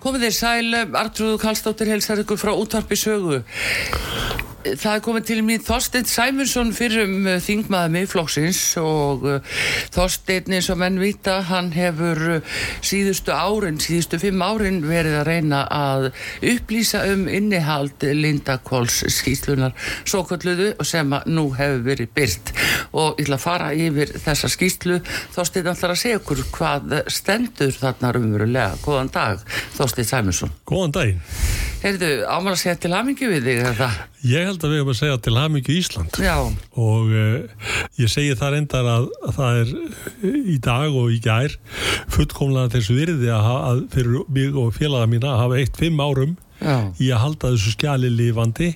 Komið þér sæl, Artrúðu Kallstóttir helsar ykkur frá útvarpi sögu. Það er komið til mín Þorstein Sæmursson fyrir um þingmaða miðflokksins og uh, Þorstein eins og menn vita, hann hefur uh, síðustu árin, síðustu fimm árin verið að reyna að upplýsa um innihald Lindakóls skýslunar svo kalluðu sem að nú hefur verið byrt og ég ætla að fara yfir þessa skýslu Þorstein ætlar að segja okkur hvað stendur þarna umverulega. Góðan dag Þorstein Sæmursson. Góðan daginn. Heyrðu, ámar að segja til hamingi við þig þetta? Ég held að við höfum að segja til hamingi Ísland. Já. og uh, ég segi það reyndar að, að það er í dag og í gær fullkomlega þessu virði að, að fyrir mig og félaga mína að hafa eitt fimm árum Já. í að halda þessu skjali lifandi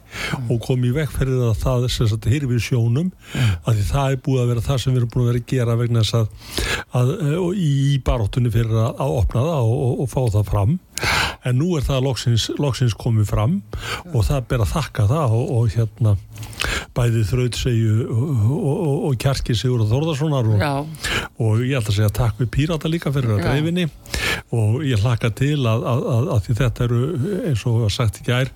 og komi í vekkferðið að það sagt hirfir sjónum að því það er búið að vera það sem við erum búin að vera að gera vegna þess að, að í, í baróttunni fyrir að, að opna það og, og, og fá það fram en nú er það loksins, loksins komið fram og það ber að þakka það og, og hérna bæði þrautsegju og, og kjarki Sigur Þórðarssonar og ég ætla að segja takk við Pírata líka fyrir að dreifinni og ég hlaka til að, að, að því þetta eru eins og sagt í gær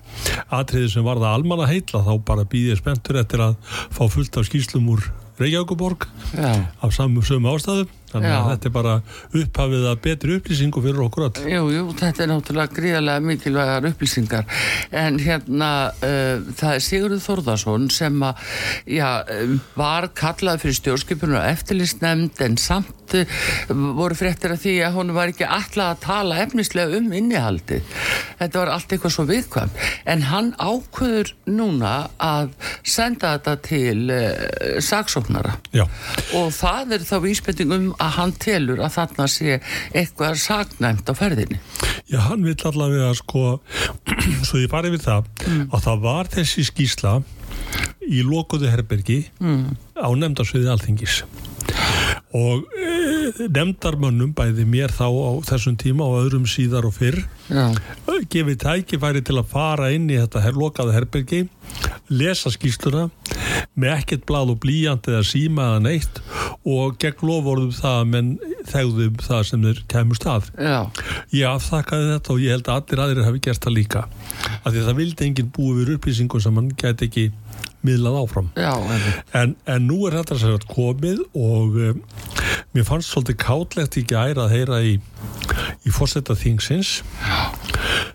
atriði sem varða almanna heitla þá bara býðið spenntur eftir að fá fullt af skýslum úr Reykjavíkuborg af samu sömu ástæðum þannig að þetta er bara upphafið að betri upplýsingu fyrir okkur all Jú, jú, þetta er náttúrulega gríðarlega mikilvægar upplýsingar. En hérna uh, það er Sigurður Þórðarsson sem að já, var kallað fyrir stjórnskipunar eftirlistnemnd en samt uh, voru fréttir að því að hún var ekki alltaf að tala efnislega um innihaldi þetta var allt eitthvað svo viðkvæm en hann ákvöður núna að senda þetta til uh, saksóknara. Já. og það er þá vísbending um að hann telur að þarna sé eitthvað sagnæmt á ferðinni Já, hann vil allavega sko svo ég farið við það mm. að það var þessi skísla í lokuðu herbergi mm. á nefndarsviði alþingis og e, nefndarmönnum bæði mér þá á þessum tíma og öðrum síðar og fyrr Já. gefið tækifæri til að fara inn í þetta her, lokaðu herbergi lesa skísluna með ekkert blad og blíjant eða síma eða neitt og gegn lofórðum það menn þegðum það sem þeir kemur stað Já. ég afþakkaði þetta og ég held að allir aðrir hafi gert það líka af því að það vildi enginn búið við upplýsingum sem hann geti ekki miðlað áfram Já, en, en nú er þetta sér að komið og um, mér fannst svolítið kátlegt í gæra að heyra í, í fórsetta þingsins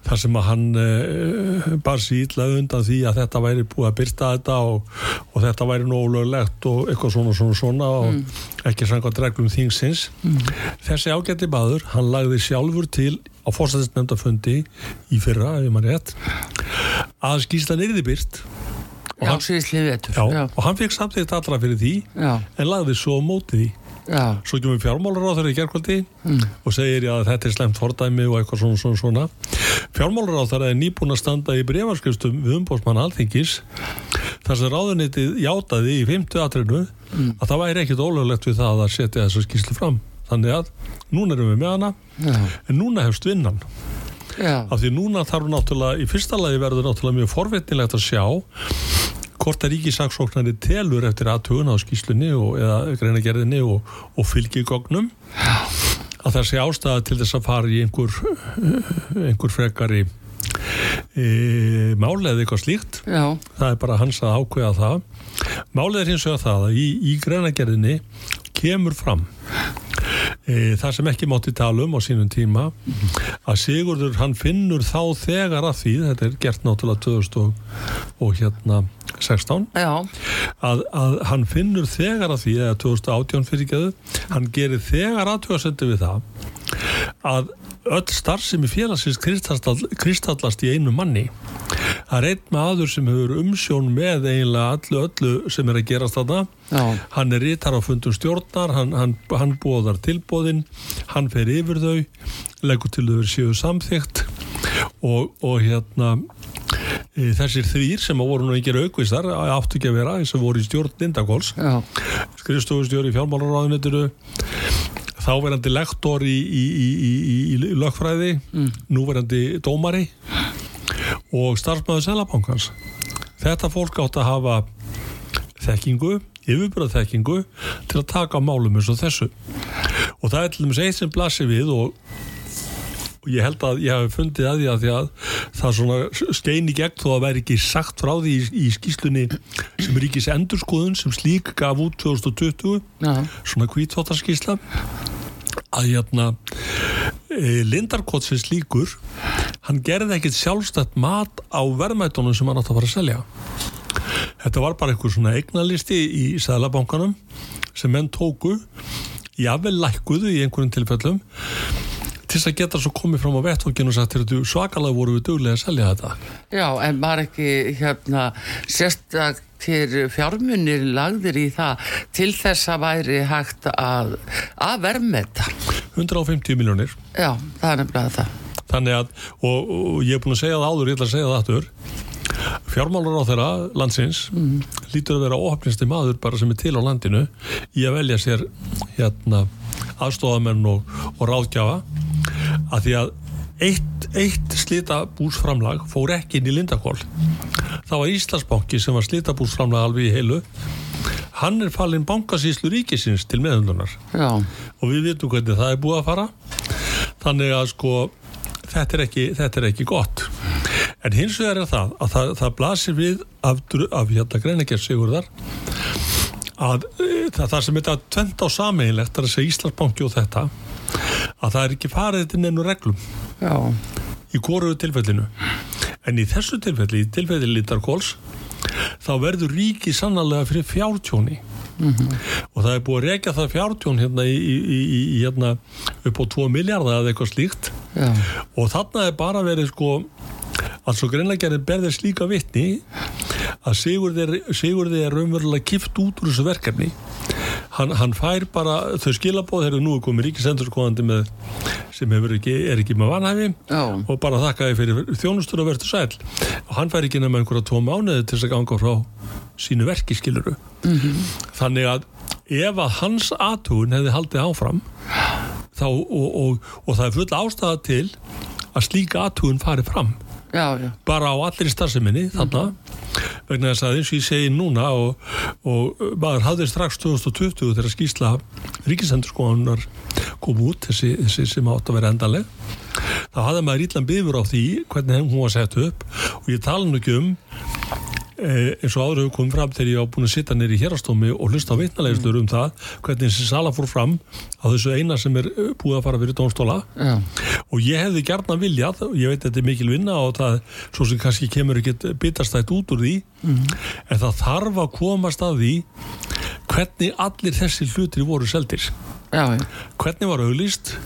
þar sem að hann uh, bar ítlað undan því að þetta væri búið að byrta þetta og, og þetta væri nólöglegt og eitthvað svona svona svona og mm. ekki sanga dreglum þingsins mm. þessi ágætti maður, hann lagði sjálfur til á fórsættisnefndafundi í fyrra, ef maður rétt að skýrslan yfir byrt og, já, hann, já, já. og hann fikk samþýtt allra fyrir því en lagði svo mótið því svo kemur fjármálar á þeirri í gerðkvöldi mm. og segir að þetta er slemt fordæmi og eitthvað svona svona, svona. fjármálar á þeirra er nýbúin að standa í brefarskustum við umbósmann alþingis þar sem ráðunitið játaði í 50 atrinu mm. að það væri ekkit ólöglegt við það að setja þessu skýrslu fram þannig að núna erum við með hana en núna hefst vinnan Já. af því núna þarf náttúrulega í fyrsta lagi verður náttúrulega mjög forvetnilegt að sjá hvort að ríkisaksóknarnir telur eftir aðtugun á skýslunni og, eða greinagerðinni og, og fylgjigognum að það sé ástæða til þess að fara í einhver, einhver frekari e, málið eða eitthvað slíkt Já. það er bara hans að ákveða það málið er hins vegar það að í, í greinagerðinni kemur fram e, það sem ekki mátti tala um á sínum tíma. Að Sigurður hann finnur þá þegar að því þetta er gert náttúrulega 2000 og hérna 16 að, að hann finnur þegar að því eða 2018 fyrir geðu hann gerir þegar aðtöðasendu við það að öll starfsemi félagsins kristallast í einu manni það er einn maður sem hefur umsjón með eiginlega allu öllu sem er að gerast þarna Já. hann er rítar á fundum stjórnar hann, hann, hann bóðar tilbóðin hann fer yfir þau leggur til þau séu samþygt og, og hérna e, þessir þrýr sem voru nú ekki aukvistar áttu ekki að vera eins og voru í stjórn Lindakóls skrifstofustjóri í fjármálaráðunetinu þáverandi lektor í, í, í, í lögfræði mm. núverandi dómari og starfsmæðu selabankans þetta fólk átt að hafa þekkingu yfirbúrað þekkingu til að taka á málum eins og þessu og það er til dæmis eitt sem blasir við og og ég held að ég hef fundið að því að, því að það svona skein í gegn þó að væri ekki sagt frá því í, í skýslunni sem er ekki endurskoðun sem slík gaf út 2020 ja. svona kvítþóttarskýsla að hérna e, Lindarkott sem slíkur hann gerði ekkit sjálfstætt mat á verðmætunum sem hann átt að fara að selja. Þetta var bara einhver svona eignalisti í Sælabankanum sem menn tóku jável lækkuðu í einhverjum tilfellum til þess að geta svo komið fram á vettfólkinu og sagt svakalega voru við duglega að selja þetta. Já, en var ekki hérna sérstakir fjármunir lagðir í það til þess að væri hægt að, að verðmeta 150 miljónir Já, það er nefnilega það. Þannig að, og, og ég er búin að segja það áður, ég ætla að segja það aftur. Fjármálur á þeirra landsins mm. lítur að vera óhafnisti maður bara sem er til á landinu í að velja sér hérna aðstofamenn og, og ráðgjafa. Að því að eitt, eitt slitabúsframlag fór ekki inn í Lindakól það var Íslandsbanki sem var slitabúsframlag alveg í heilu hann er fallin bankasíslu ríkisins til meðhundunar og við vitum hvernig það er búið að fara. Þannig að sko þetta er ekki, þetta er ekki gott. En hins vegar er það að það, það blasir við af, af hérna greinagerð sigurðar að e, það, það sem þetta tvent á sameinlegt er að segja Íslandsbanki og þetta að það er ekki farið til nefnu reglum. Já. í góruðu tilfellinu. En í þessu tilfelli, í tilfelli Lítarkóls þá verður ríki sannlega fyrir fjártjóni mm -hmm. og það er búið að rekja það fjártjón hérna, í, í, í, hérna upp á 2 miljardar eða eitthvað slíkt Já. og þarna er bara verið sko altså greinleikjarinn berðir slíka vittni að Sigurði er raunverulega kift út úr þessu verkefni hann, hann fær bara þau skilabóð þegar nú er komið ríkisendurskóðandi með sem ekki, er ekki með vanhæfi oh. og bara þakkaði fyrir þjónustur að verða sæl og hann fær ekki nema einhverja tvo mánuði til þess að ganga frá sínu verki skiluru mm -hmm. þannig að ef að hans aðtúin hefði haldið áfram þá, og, og, og það er full ástæða til að slíka aðtúin fari fram já, já. bara á allir starfseminni þannig mm -hmm. Vegna þess að eins og ég segi núna og, og maður hafði strax 2020 þegar skýrsla ríkisendurskóðanar kom út þessi, þessi sem átt að vera endaleg þá hafði maður íllan bifur á því hvernig hún var sett upp. Og ég tala nú ekki um eins og áður hefur komið fram þegar ég á búin að sitta neyri í hérastómi og hlusta á vitnalegslur um það hvernig þessi sala fór fram á þessu eina sem er eh, búið að fara fyrir dónstóla Já. og ég hefði gerna viljað og ég veit að þetta er mikil vinna og það svo sem kannski kemur ekkert bitastætt út úr því mm. en það þarf að komast að því hvernig allir þessi hlutir voru seldir Já, hvernig var auglýst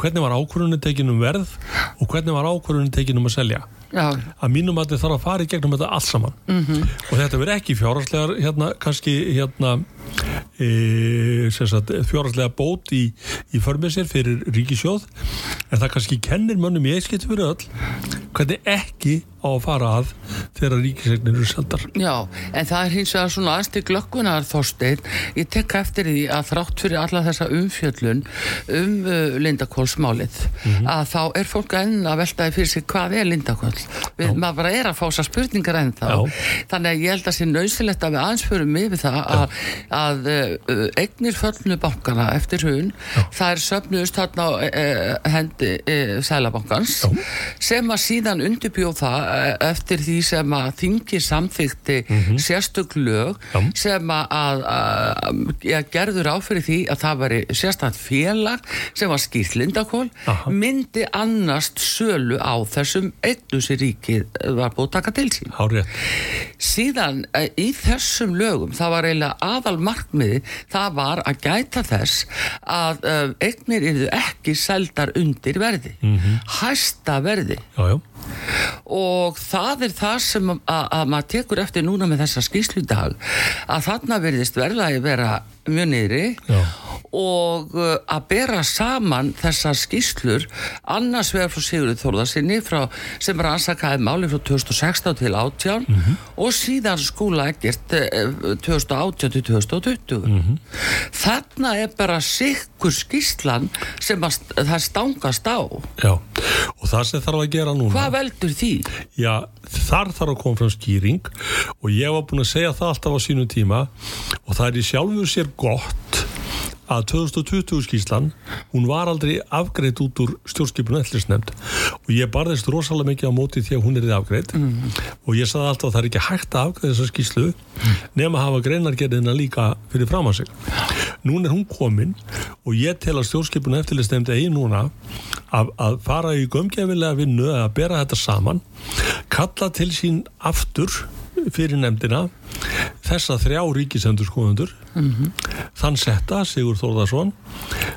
hvernig var ákvörðunni tekinum verð og hvernig var ákvörðunni tekinum að selja Já. að mínum að þið þarf að fara í gegnum þetta allt saman mm -hmm. og þetta verður ekki fjárhagslegar hérna, kannski hérna e, fjárhagslega bót í, í förmið sér fyrir ríkisjóð en það kannski kennir mönnum í eitt fyrir öll hvernig ekki á að fara að þegar ríkisegnir eru seldar. Já, en það er hins vegar svona aðstig glöggunar þóstein ég tekka eftir því að þrátt fyrir alla þessa umfjöllun um uh, Lindakólsmálið mm -hmm. að þá er fólk enn að veltaði fyrir sig hvað er Lindakól við, maður bara er að fá þessar spurningar enn þá Já. þannig að ég held að það sé nöysilegt að við ansförum yfir það að, að uh, eignir föllnu bankana eftir hún, Já. það er söfnuðust þarna á uh, hendi uh, Sælabankans sem að síðan undirbjóð það eftir því sem að þingi samþykti mm -hmm. sérstök lög Já. sem að, að, að gerður áfyrir því að það var sérstaklega félag sem var skýrt lindakól myndi annast sölu á þessum einnu sem ríkið var búið að taka til sín Hárið. síðan eh, í þessum lögum það var eiginlega aðal markmiði það var að gæta þess að uh, eignir eru ekki seldar undir verði mm -hmm. hæsta verði já, já. Og það er það sem að, að maður tekur eftir núna með þessa skýslu dag að þarna verðist verðlagi vera mjög niðri já og uh, að bera saman þessar skýslur annars vegar frá Sigurður Þórðarsinni sem er ansakaði máli frá 2016 til 18 mm -hmm. og síðan skóla ekkert 2018 til 2020 mm -hmm. þarna er bara sikkur skýslan sem að, það stangast á Já, og það sem þarf að gera núna Hvað veldur því? Já, þar þarf að koma fram skýring og ég var búin að segja það alltaf á sínu tíma og það er í sjálfu sér gott að 2020 skíslan hún var aldrei afgreitt út úr stjórnskipunum ellisnefnd og ég barðist rosalega mikið á móti því að hún er þið afgreitt mm. og ég saði alltaf að það er ekki hægt að afgreiða þessa skíslu mm. nema að hafa greinargerðina líka fyrir fram á sig Nún er hún komin og ég tel að stjórnskipunum eftirlisnefnd eigi núna að, að fara í gömgefilega vinnu að bera þetta saman kalla til sín aftur fyrir nefndina þessa þrjá ríkisendurskoðundur mm -hmm. þann setta Sigur Þórðarsson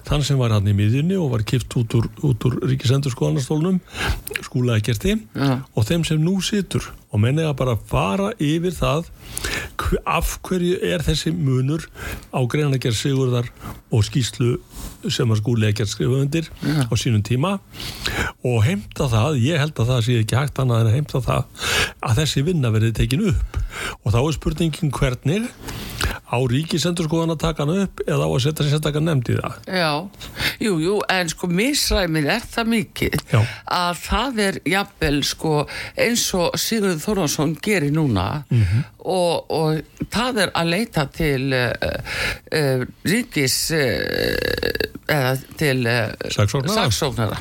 þann sem var hann í miðjunni og var kipt út úr, úr ríkisendurskoðanastólnum skúlaði gerti ja. og þeim sem nú situr og menni að bara fara yfir það af hverju er þessi munur á greinagerð Sigurðar og skýslu sem að skúlega gerð skrifa undir ja. á sínum tíma og heimta það, ég held að það sé ekki hægt annað en að heimta það að þessi vinna verði tekin upp og þá er spurningin hvernig á ríkisendur skoðan að taka hann upp eða á að setja sér taka nefnd í það Já, jú, jú, en sko misræmið er það mikið Já. að það er jafnvel sko eins og Sigurður Þorvarsson gerir núna mm -hmm. og, og það er að leita til uh, uh, ríkis uh, til saksóknara?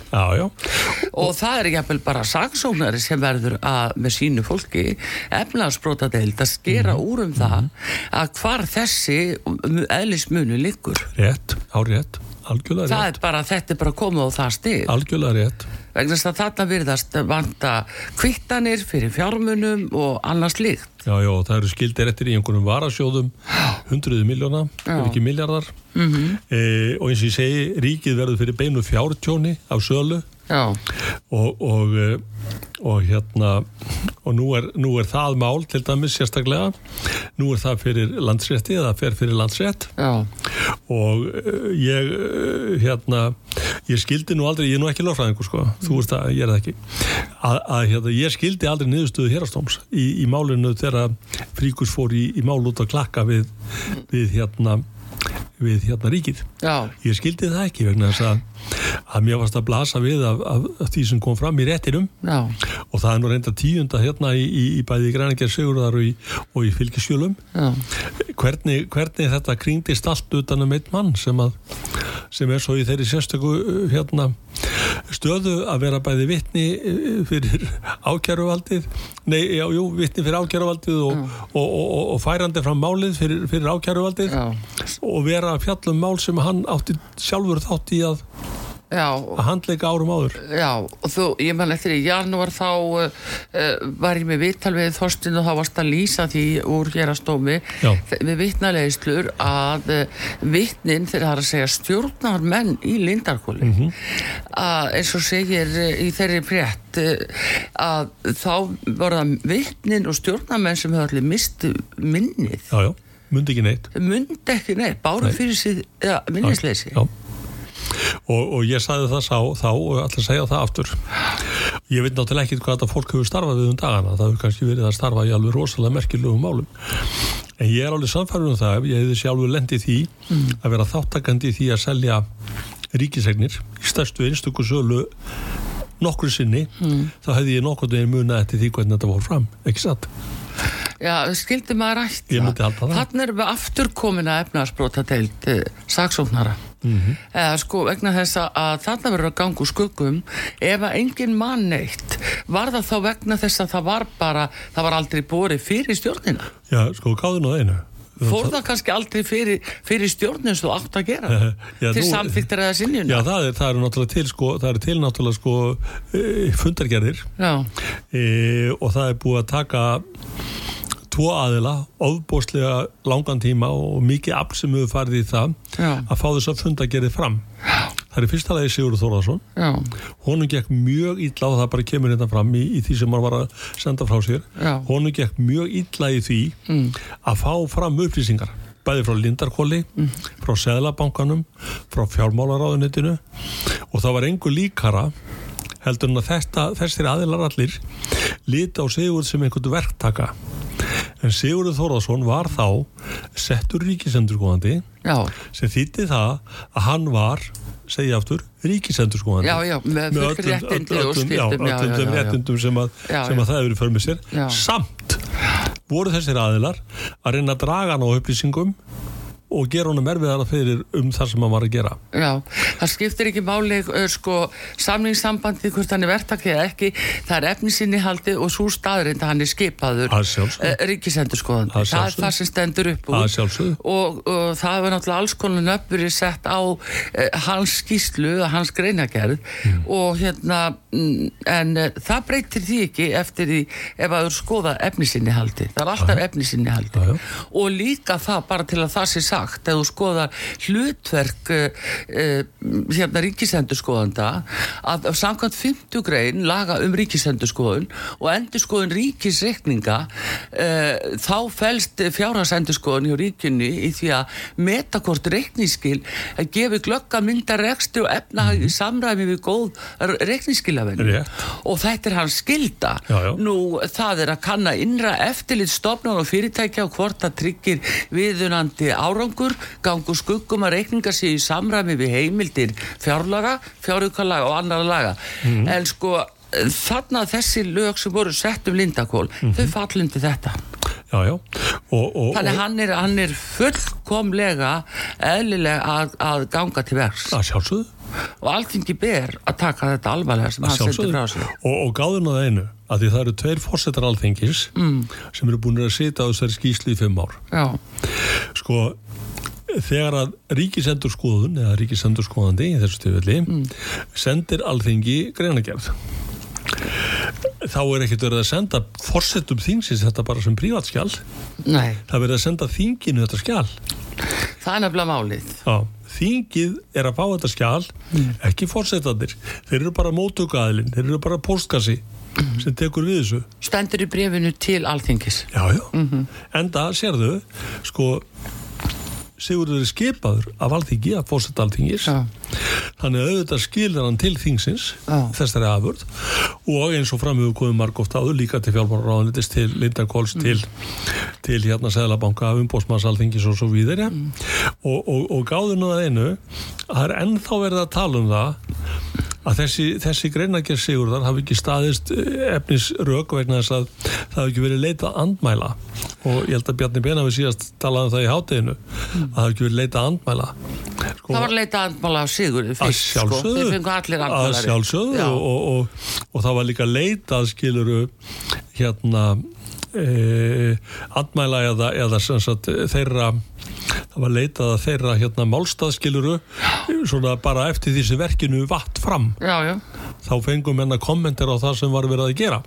og það er jafnvel bara saksóknari sem verður að með sínu fólki efnarsbrótadeild að skera mm úr um það mhm. að hvar þessi eðlismunu liggur. Rétt, á rétt, algjörlega rétt Það er bara, þetta er bara komið á það stig. Algjörlega rétt vegna þess að þarna virðast vanta kvittanir fyrir fjármunum og annars líkt. Já, já, það eru skildir eftir í einhvernum varasjóðum, hundruði miljóna, ef ekki miljardar mm -hmm. e, og eins og ég segi, ríkið verður fyrir beinu fjártjóni á sölu og, og, e, og hérna og nú er, nú er það mál til dæmis sérstaklega, nú er það fyrir landsrétti eða fer fyrir landsrétt já. og e, ég hérna ég skildi nú aldrei, ég er nú ekki lofræðingur sko. Þú veist að ég er það ekki. Að, að hérna, ég skildi aldrei niðurstöðu hérastóms í, í málinu þegar Fríkus fór í, í mál út að klakka við, við hérna við hérna ríkið. Já. Ég skildi það ekki vegna þess að, að mér varst að blasa við af, af, af því sem kom fram í réttinum Já. og það er nú reynda tíunda hérna í, í, í bæði Grænager Sigurðar og í, í fylgisjölum hvernig, hvernig þetta kringdist allt utan um einn mann sem að sem er svo í þeirri sérstöku hérna, stöðu að vera bæði vittni uh, fyrir ákjæruvaldið nei, já, jú, vittni fyrir ákjæruvaldið og, og, og, og færandi fram málið fyrir, fyrir ákjæruvaldið og vera fjallum mál sem hann átti sjálfur þátt í að Já, að handleika árum áður. Já, og þú, ég man eftir í janúar þá uh, var ég með vittal við Þorstin og þá varst að lýsa því úr hérastómi við vittnalegislur að uh, vittnin þegar það er að segja stjórnar menn í Lindarkóli mm -hmm. að eins og segir uh, í þeirri brett að þá voru það vittnin og stjórnarmenn sem hefur allir mistu minnið. Já, já, mundi ekki neitt. Mundi ekki neitt, bárum fyrir sig ja, minnisleysi. Já og, og ég sagði það sá, þá og að segja það aftur ég veit náttúrulega ekki hvað þetta fólk hefur starfað við um dagana það hefur kannski verið að starfa í alveg rosalega merkjulegum málum en ég er alveg samfærður um það ég hefði sjálfur lendið því mm. að vera þáttakandi því að selja ríkisegnir í stærstu einstöku sölu nokkru sinni mm. þá hefði ég nokkur deginn munið eftir því hvernig þetta voru fram, ekki satt Já, skildi maður rætt það. Þannig erum við aftur komin að efnarsbrota teilt eh, saksóknara. Mm -hmm. eða sko vegna þess að þarna verður að ganga úr skuggum ef að engin mann neitt var það þá vegna þess að það var bara það var aldrei bórið fyrir stjórnina? Já, sko, gáðun á einu. Fór það kannski aldrei fyrir, fyrir stjórnum sem þú átt að gera? Já, til samfylgtar eða sinjun? Já, það er, það er náttúrulega til sko, það er til náttúrulega sko e, fundargerðir. E, og það er búið að taka tvo aðila, ofbóstlega langan tíma og mikið afl sem hefur farið í það já. að fá þess að fundargerðið fram Já Það er fyrsta lagi Sigurður Þórðarsson honum gekk mjög illa og það bara kemur hérna fram í, í því sem hann var að senda frá sér Já. honum gekk mjög illa í því mm. að fá fram upplýsingar bæði frá Lindarkóli mm. frá Seðlabankanum frá fjármálaráðunitinu og það var engur líkara heldur en að þessir aðilar allir líti á Sigurður sem einhvern verktaka en Sigurður Þórðarsson var þá settur ríkisendurskóðandi sem þýtti það að hann var segja aftur, ríkisendur sko já, já, með, með öllum, réttindi öllum, já, öllum þeim réttindum sem að, sem að það eru fyrir með sér. Samt voru þessir aðilar að reyna að draga hann á upplýsingum og gera honum erfiðara fyrir um það sem hann var að gera. Já, það skiptir ekki máli sko samningssambandi hvort hann er verktakið eða ekki það er efnisinnihaldi og svo staðurind að hann er skipaður uh, ríkisendur skoðandi. Það er það sem stendur upp úr og, og það hefur náttúrulega alls konar nöppurinn sett á uh, hans skýslu, hans greinagerð mm. og hérna mm, en uh, það breytir því ekki eftir því ef að þú skoða efnisinnihaldi. Það er alltaf efnisinnihaldi og líka það bara til að það sé sagt sagt ef þú skoðar hlutverk uh, hérna ríkisendurskoðanda að samkvæmt 50 grein laga um ríkisendurskoðun og endurskoðun ríkisrekninga uh, þá fælst fjárhagsendurskoðun hjá ríkunni í því að metakort rekningsskil að gefi glögga myndar rekstu og efnahagi mm. samræmi við góð rekningsskilafenni og þetta er hans skilda já, já. nú það er að kanna innra eftirlit stofnun og fyrirtækja og hvort það tryggir viðunandi árang árangur, gangu skuggum að reikninga sér í samræmi við heimildir fjárlaga, fjárhugalaga og annar laga. Mm. En sko þarna þessi lög sem voru sett um Lindakól, mm -hmm. þau fallundi þetta. Já, já. Og, og, Þannig hann er, hann er fullkomlega eðlilega að, að ganga til verks. Það sjálfsögðu. Og alltingi ber að taka þetta alvarlega sem hann setur frá sig. Og, og gáðun á það einu, að því það eru tveir fórsetar alþingis mm. sem eru búin að sita á þessari skýsli í fimm ár. Já. Sko, þegar að ríkisendurskoðun eða ríkisendurskoðandi í þessu stöðvöldi mm. sendir alþengi greinagerð þá er ekkert verið að senda fórsetum þingsins þetta bara sem prívatskjál það verið að senda þinginu þetta skjál það er nefnilega málið Já, þingið er að fá þetta skjál mm. ekki fórsetandir þeir eru bara mótugaðilinn, þeir eru bara postkassi mm. sem tekur við þessu stendur í brefinu til alþingis já, já. -hmm. enda sérðu sko Sigurður er skipaður af alþingi, af fórsett alþingis ja. þannig að auðvitað skilur hann til þingsins ja. þessari afurð og eins og framöfu komið margóft áður líka til fjálfmálaráðanittis, til Lindarkóls mm. til, til hérna Sæðlabanka umbósmanns alþingis og svo víðir mm. og, og, og gáður nú að einu að það er ennþá verið að tala um það að þessi, þessi greinager sigurðar hafi ekki staðist eh, efnisrög vegna þess að það hafi ekki verið leitað andmæla. Og ég held að Bjarni Bena við síðast talaði um það í hátteginu mm. að það hafi ekki verið leitað andmæla. Sko, Það var leitað andmæla á sigurðu fyrst sko, þeir fengu allir andmælari Að sjálfsögðu og, og, og, og það var líka leitað skiluru hérna e, andmæla eða, eða sagt, þeirra það var leitað að þeirra hérna málstaðskiluru svona bara eftir því sem verkinu vatt fram já, já. þá fengum henn að kommentar á það sem var verið að gera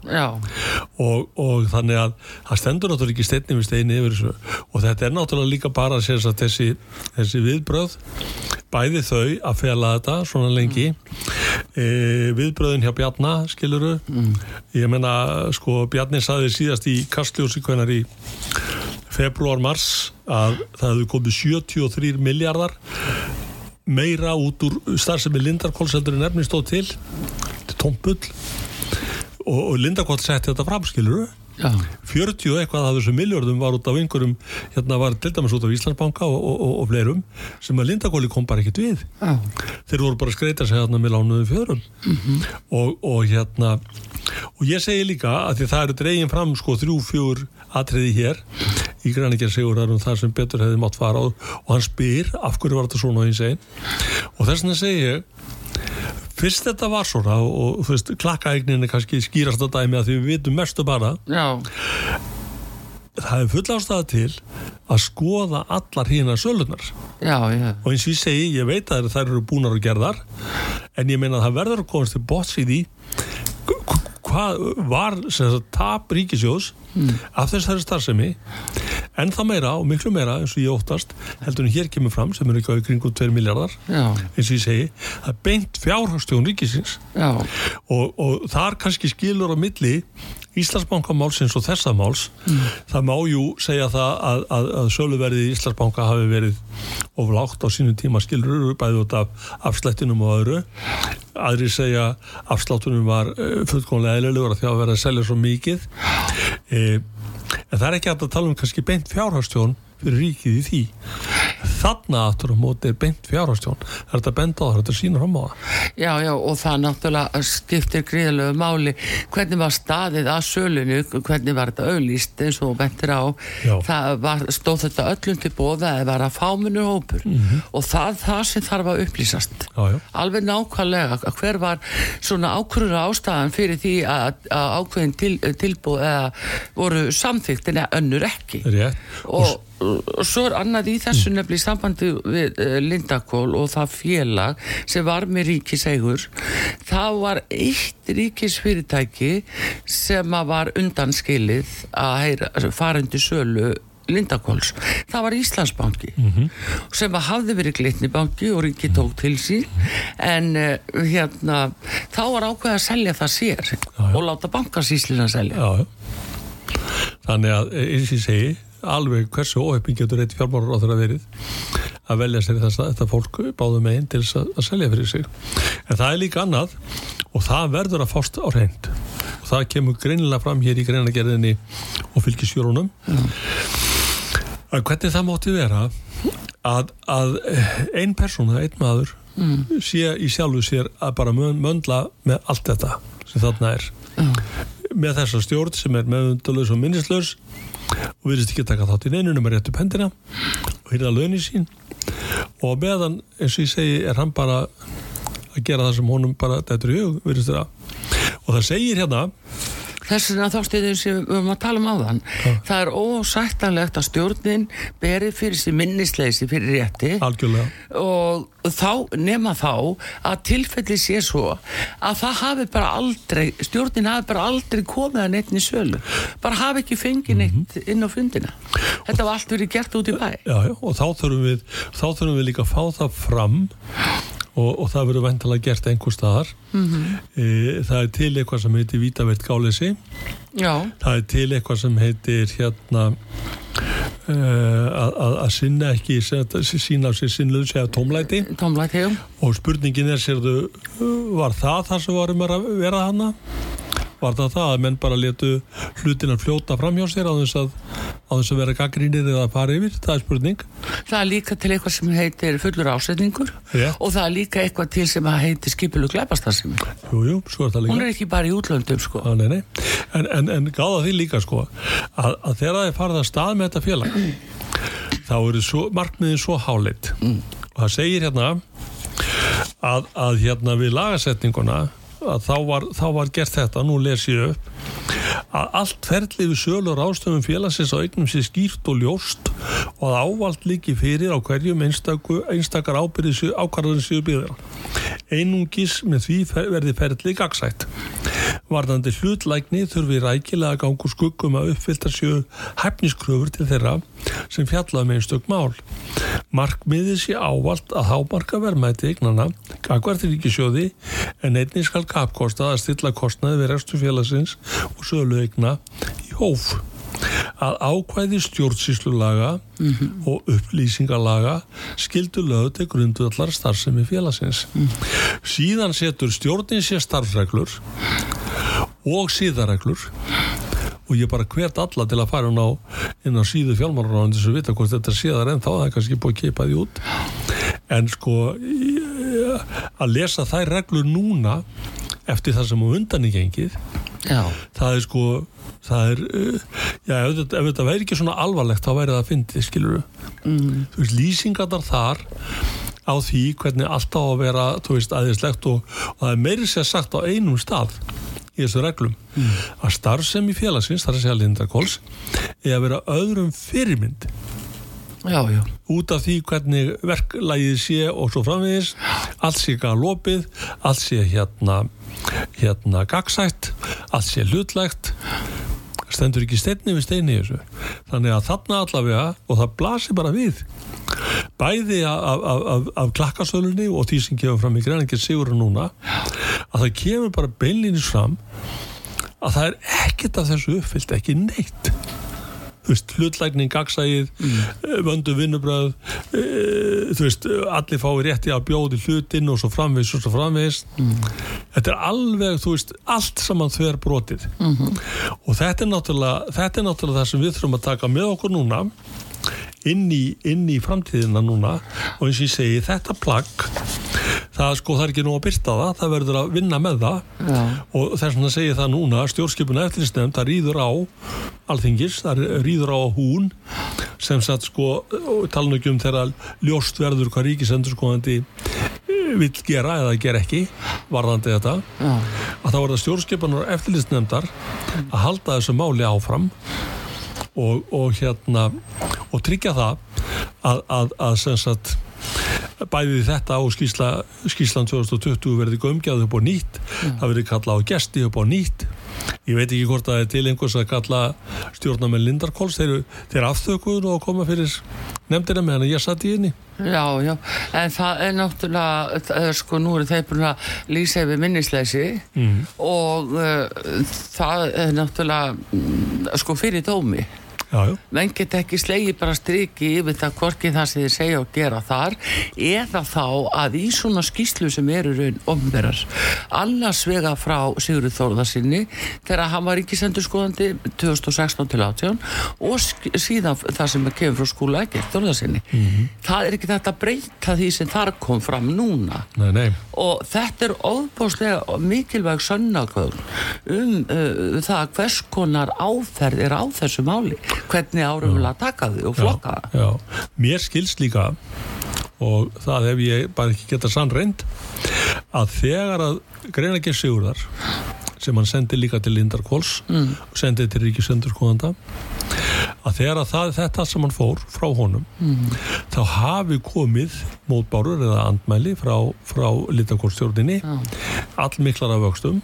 og, og þannig að það stendur náttúrulega ekki steinni við steini yfir þessu og þetta er náttúrulega líka bara að þessi, þessi viðbröð bæði þau að fela þetta svona lengi mm. e, viðbröðin hjá Bjarnar skiluru mm. ég menna sko Bjarni saði síðast í Kastljósi hvernar í februar-mars að það hefði komið 73 miljardar meira út úr starfsemi Lindarkóls-heldur en efni stóð til. Til tómpull og, og Lindarkóls setti þetta fram, skiluru Já. 40 og eitthvað af þessum miljardum var út af einhverjum hérna var til dæmis út af Íslandsbanka og, og, og, og fleirum sem að Lindakóli kom bara ekkit við Já. þeir voru bara að skreita sig hérna með lánuðu fjörum mm -hmm. og hérna og ég segi líka að því það eru dregin fram sko þrjú fjúr atriði hér í grænikjar sigurðarum þar sem betur hefði mátt fara og, og hann spyr af hverju var þetta svona á eins einn og þess vegna segi ég fyrst þetta var svona og þú veist klakkaegnin er kannski skýrast að dæmi að því við vitum mestu bara. Já. Það er full ástæða til að skoða allar hérna sölunar já, já. og eins og ég segi, ég veit að þær eru búnar og gerðar en ég meina að það verður að komast til bots í því hvað var tap ríkisjós mm. af þessari starfsemi. En það meira og miklu meira eins og ég óttast heldur en hér kemur fram sem er ekki á kringu 2 miljardar eins og ég segi það er beint fjárhagstjón ríkisins. Og, og þar kannski skilur á milli Íslandsbankamálsins og þessa máls mm. það má jú segja það að, að, að söluverði í Íslandsbanka hafi verið oflátt á sínu tíma skilur bæði út af afslættinum og öðru aðri segja afsláttunum var uh, fullkomlega eðlulegur að því að vera að selja svo mikið eða en það er ekki að tala um kannski beint fjárhagstjón fyrir ríkið í því. Þarna aftur á móti er beint fjárhagstjón. Það er þetta benda á það, þetta sínur á móða Já, já, og það náttúrulega skiptir gríðalögu máli. Hvernig var staðið að sölunu hvernig var þetta auðlýst eins og bentir á? Já. það var, stóð þetta öllum til bóða eða var að fáminu hópur. Mm -hmm. og það það sem þarf að upplýsast. Já, alveg nákvæmlega. Hver var svona ákvörður ástæðan fyrir því að, að ákveðin til, tilbúð eða voru samþygt en önnur ekki? Rétt. og og svo er annað í þessu nefnilega í sambandi við uh, Lindakól og það félag sem var með ríkisegur það var eitt ríkisfyrirtæki sem var undanskilið að farendi sölu Lindakóls, það var Íslandsbanki mm -hmm. sem hafði verið glitnibanki og ríki tók til sín. En uh, hérna þá var ákveð að selja það sér já, já. og láta bankasíslina selja. Já, Þannig að eins og ég segi alveg hversu óheppin getur eitt fjármárar á þeirra verið að velja sér þess að þetta fólk báðu meginn til að, að selja fyrir sig en það er líka annað og það verður að fást á reynd og það kemur greinilega fram hér í greinagerðinni og fylgisjórunum mm. að hvernig það móti vera að, að einn persóna, einn maður mm. sé í sjálfu sér að bara möndla með allt þetta sem þarna er mm. með þessa stjórn sem er meðundalus og minnislaus og virðist ekki taka þátt í neinunum að réttu pendina og hýrða lögni sín. Og meðan eins og ég segi er hann bara að gera það sem honum bara er í hug og það segir hérna þess vegna þá styrðum sem við höfum að tala um á þann ja. það er ósættanlegt að stjórnin beri fyrir sér minnisleysi fyrir rétti Algjörlega. og þá nema þá að tilfelli sé svo að það hafi bara aldrei stjórnin hafi bara aldrei komið að neittni sölu bara hafi ekki fengið neitt mm -hmm. inn á fundina þetta var allt verið gert út í bæ já, já, og þá þurfum við þá þurfum við líka að fá það fram og, og það verður veintilega gert einhver staðar. Mm -hmm. e, það er til eitthvað sem heitir Vítavert Gálesi Já. það er til eitthvað sem heitir hérna e, að sinna ekki sína á sér sinnluðu segja tómlæti, tómlæti og spurningin er sérðu var það það sem varum að vera hana var það það að menn bara letu hlutina fljóta fram hjá sér á þess að, á þess að vera gaggrínir eða að fara yfir, það er spurning Það er líka til eitthvað sem heitir fullur ásetningur yeah. og það er líka eitthvað til sem heitir skipilu gleipastarsim Jújú, svo er það líka Hún er ekki bara í útlöndum sko ah, nei, nei. En, en, en gáða því líka sko að, að þegar það er farið að stað með þetta félag þá eru markmiðin svo háleitt mm. og það segir hérna að, að hérna við lagasetninguna þá var, þá var gert þetta, nú les ég upp að allt ferlið við sölur ástöfum félagsins á eignum sé skýrt og ljóst og að ávald líki fyrir á hverjum einstakur, einstakar ákvarðan séu byggðar. Einungis með því fer, verði ferlið gagsætt. Varðandi hlutlækni þurfi rækilega gangur skuggum að uppfylta séu hæfniskröfur til þeirra sem fjallaði með um einstök mál. Markmiðið sé ávald að hámarka vermaði eignana, gagvartir ekki sjóði en einnig skal kapkostað að stilla kostnaði við restu félagsins og sölu eigna í hóf að ákvæði stjórnsýslulaga mm -hmm. og upplýsingalaga skildu löðu til grundvallar starfsemi félagsins. Mm -hmm. Síðan setur stjórnin sér starfreglur og síðareglur og ég bara hvert alla til að fara inn á, inn á síðu fjálmálaráðan þess að vita hvort þetta séðar en þá það er kannski búið að keipa því út en sko að lesa þær reglur núna eftir það sem á undan í gengið Já. það er sko það er, uh, já, ef þetta, ef þetta væri ekki svona alvarlegt þá væri það að fyndið, skiluru mm. þú veist, lýsingarnar þar á því hvernig allt á að vera þú veist, aðeinslegt og, og það er meiri sér sagt á einum stað í þessu reglum mm. að starfsem í félagsins, það er að segja Lindarkóls er að vera öðrum fyrirmynd já, já. út af því hvernig verklægið sé og svo framvegis allt sé galopið, allt sé hérna hérna gagsætt allt sé hlutlægt stendur ekki steinni við steinni þessu. Þannig að þarna allavega og það blasir bara við bæði af, af, af, af klakkasölunni og því sem kemur fram í greiningin sigur núna að það kemur bara beinlinis fram að það er ekkert af þessu uppfyllt, ekki neitt hlutlækning, gagsægið mm. Eh, vöndu vinnubröð e, þú veist, allir fái rétti að bjóði hlutin og svo framvegis og svo framvegis mm. þetta er alveg, þú veist allt saman þver brotið mm -hmm. og þetta er náttúrulega þetta er náttúrulega það sem við þurfum að taka með okkur núna inn í, inn í framtíðina núna og eins og ég segi þetta plagg það sko það er ekki nú að byrta það það verður að vinna með það Já. og þess vegna segi það núna stjórnskipuna eftirlisnefnd það rýður á alþingis, það rýður á hún sem sagt sko tala ekki um þegar ljóst verður hvað ríkisendur sko hann vil gera eða ger ekki varðandi þetta Já. að þá verður stjórnskipunar eftirlisnefndar að halda þessu máli áfram og, og hérna og tryggja það að, að, að sem sagt bæði þetta á skísla, skíslan 2020 verði gömgjað upp á nýtt. Mm. það verði kalla á gesti upp á nýtt. Ég veit ekki hvort það er til einhvers að kalla stjórnarmenn Lindarkóls þeir, þeir afþökuður og koma fyrir nefndina meðan ég satt í henni. Já, já, en það er náttúrulega það er sko, nú eru þeir búin að lýsa yfir minnisleysi mm. og uh, það er náttúrulega mm, sko fyrir dómi menn get ekki slegi bara striki yfir það hvorki það sem þið segja og gera þar eða þá að í svona skýslu sem eru raun omverar annars vega frá Sigurður Þórðarsinni þegar hann var ekki sendur skoðandi 2016 til 18 og síðan það sem kemur frá skóla ekki Þórðarsinni mm -hmm. það er ekki þetta breyta því sem þar kom fram núna nei, nei. og þetta er óbúslega mikilvæg sönnakvöld um uh, það hvers konar áferð er á þessu máli hvernig árum vil að taka þau og flokka já, já. mér skilst líka og það hef ég bara ekki geta sann reynd að þegar að greina ekki sigurðar sem hann sendi líka til Lindar Kóls mm. og sendi til Ríkisendur skoðanda að þegar að það, þetta sem hann fór frá honum mm. þá hafi komið mótbárur eða andmæli frá, frá Lindakórstjórnini ah. Allmiklar af vöxtum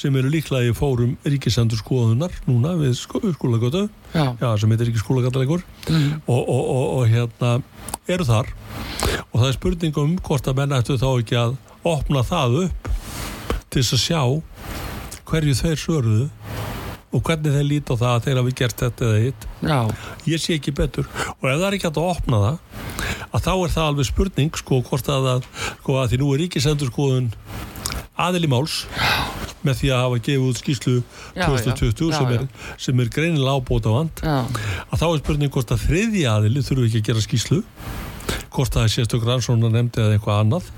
sem eru líklega í fórum Ríkisendur skoðunar núna við skólagötu sem heitir Ríkiskólagötuleikur mm. og, og, og, og hérna eru þar. Og það er spurningum hvort að menn ættu þá ekki að opna það upp til þess að sjá hverju þeir svörðu og hvernig þeir líti á það að þeir hafi gert þetta eða hitt. Ég sé ekki betur. Og ef það er ekki að opna það að þá er það alveg spurning sko hvort að, að, sko, að því nú er ríkisendur skoðun aðil í máls með því að hafa gefið út skýslu já, 2020 já, sem, er, sem er greinilega ábóta vand að þá er spurning hvort að þriði aðili þurfu ekki að gera skýslu hvort það er sérstökur ansvona nefndi eða eitthvað annað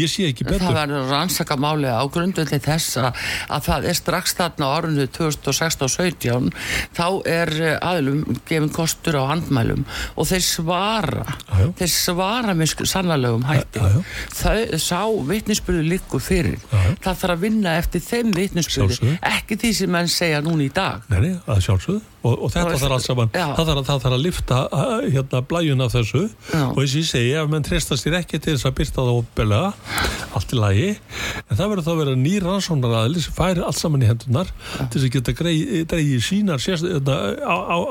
ég sé ekki betur. Það verður rannsaka máli á grundvöldi þess að, að það er strax þarna á árunni 2016-17 þá er eh, aðlum gefin kostur á handmælum og þeir svara Ajá. þeir svara með sannalögum hætti. Ajá. þau sá vittnisspölu líku fyrir. Ajá. það þarf að vinna eftir þeim vittnisspölu ekki því sem mann segja núna í dag. Nei, nei, að sjálfsögðu. Og, og þetta þarf alls saman það þarf, það þarf að lifta hérna blæjun af þessu. Og eins og ég segi ef mann treysta sér ekki til þess að byrta það óbelega allt í lagi en það verður þá að vera nýr rannsónaræðli sem færi allt saman í hendunar já. til þess að geta greið sínar hérna,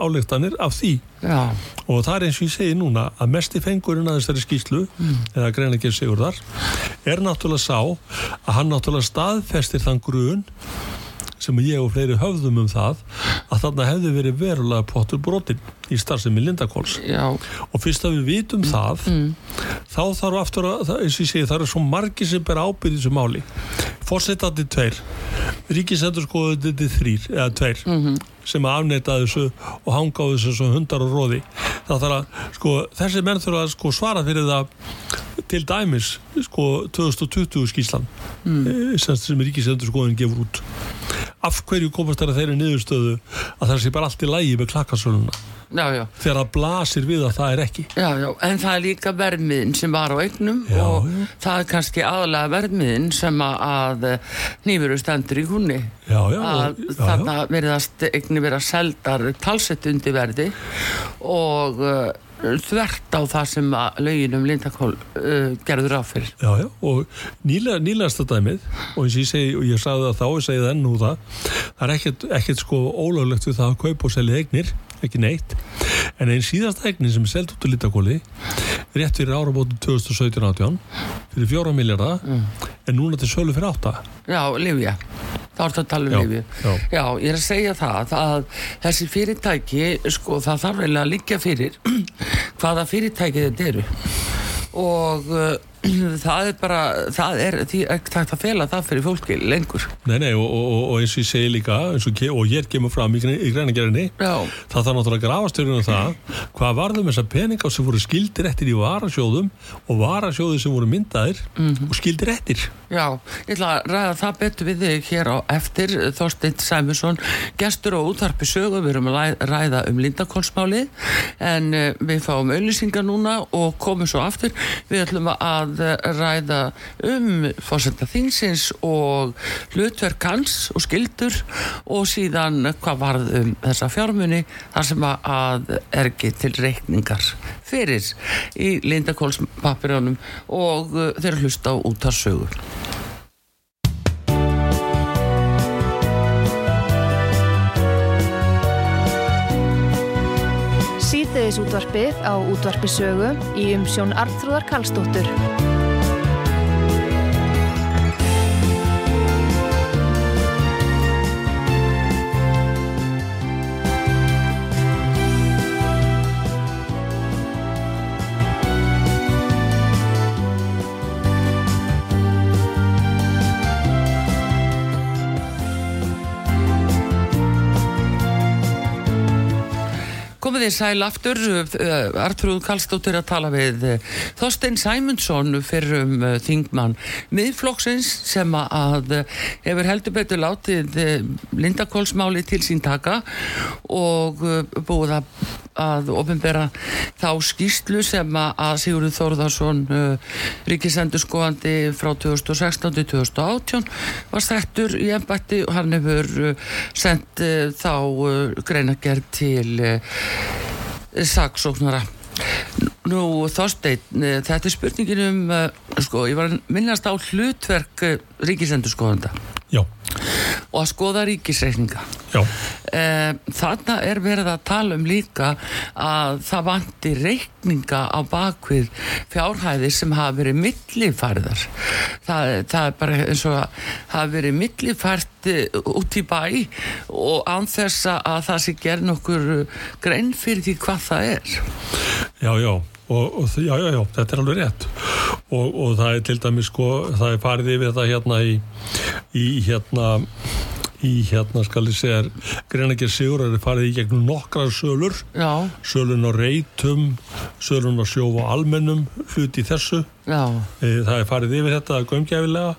álíktanir af því já. og það er eins og ég segi núna að mest í fengurinn að þessari skýslu mm. eða greina ekki sigur þar er náttúrulega sá að hann náttúrulega staðfestir þann grun sem ég og fleiri höfðum um það að þarna hefði verið verulega pottur brotin í starfsemi Lindakóls og fyrst að við vitum mm. það mm. þá þarf aftur að, ég segi, það eru svo margi sem ber ábyrðið þessu máli fórsetandi tveir ríkisendurskoðandi þrýr, eða tveir mm -hmm. Sem að afneita þessu og hanga á þessu sem hundar og róði þá þarf að, sko, þessi menn þurfa að sko, svara fyrir það til dæmis, sko, 2020 skíslan mm. sem Ríkisendur skoðin gefur út af hverju komast að þeirri niðurstöðu að það sé bara allt í lægi með já. Þegar það blasir við að það er ekki. Já, já, en það er líka verðmiðin sem var á eignum Já, og já. það er kannski aðalega verðmiðin sem að, að nýveru stendur í húnni. Já, já, að eigni vera seldar talsett undir verði og þvert á það sem að lögin um Lindakól uh, gerður áfyrir Já, já, og nýlega, nýlegasta dæmið og eins og ég segi, og ég sagði það þá og segi það enn nú það, það er ekkert, ekkert sko ólöglegt við það að kaupa og selja eignir ekki neitt, en einn síðasta eignin sem er seld út í litakóli rétt fyrir árabótum 2017-18 fyrir fjóra miljardar en núna til sölu fyrir átta. Já, Livja, þá ertu að tala um Livju já. já, ég er að segja það að þessi fyrirtæki, sko, það þarf eiginlega að liggja fyrir hvaða fyrirtæki þetta eru og það er bara það er því ekki takt að fela það fyrir fólki lengur. Nei, nei, og, og, og eins og ég segi líka og, og hér kemur fram í, í greinagerinni Já, það þarf náttúrulega að grafastjörnum um það hvað varðum þessar peninga sem voru skildir eftir í varasjóðum og varasjóði sem voru myndaðir og skildir eftir. Já, ég ætla að ræða það betur við þig hér á eftir Þorsteinn Sæmusson, gestur og útvarpi sögu, við erum að ræða um Lindakólsmáli en uh, við fáum auðlýsingar núna og komum svo aftur, við ætlum að eh, ræða um fórsenda þingsins og hlutverk hans og skildur og síðan hvað varð um þessa fjármuni þar sem að- að er ekki til reikningar fyrir í Lindakólspapirjónum og uh, þeir hlusta á útarsögu. Síðdeðis útvarpið á útvarpi sögu í umsjón Arnþróðar Karlsdóttur. Komið þið sæl aftur, uh, Artrúð Kallstóttir að tala við uh, Þorstein Sæmundsson fyrir um uh, þingmann miðflokksins sem að hefur heldur betur látið Lindakólsmáli til sín taka og búið að, að ofinbera þá skýslu sem að Sigurður Þórðarsson ríkisendurskóandi frá 2016 til 2018 var settur í embætti og hann hefur sendt þá greinagerð til saksóknara. Nú Þorsteinn, eh, þetta er spurningin um, uh, sko, ég var að minnast á hlutverk uh, ríkisendurskoðanda. Já, og að skoða ríkisreikninga. Eh, þarna er verið að tala um líka að það vanti reikninga á bakvið fjárhæðir sem hafa verið millifærðar. Það, það er bara eins og að hafa verið millifært eh, út í bæ og án þess að það sé gerð nokkur grein fyrir því hvað það er. já, já og, og já, já, já, þetta er alveg rétt. Og, og það er til dæmis sko, það er farið yfir þetta hérna í, í hérna í hérna skal ég segja greinager sigur er farið í gegnum nokkrar sölur. Já, sölun á reytum sölun á sjóf og almennum hluti þessu. Já, E, það er farið yfir þetta gömgæfilega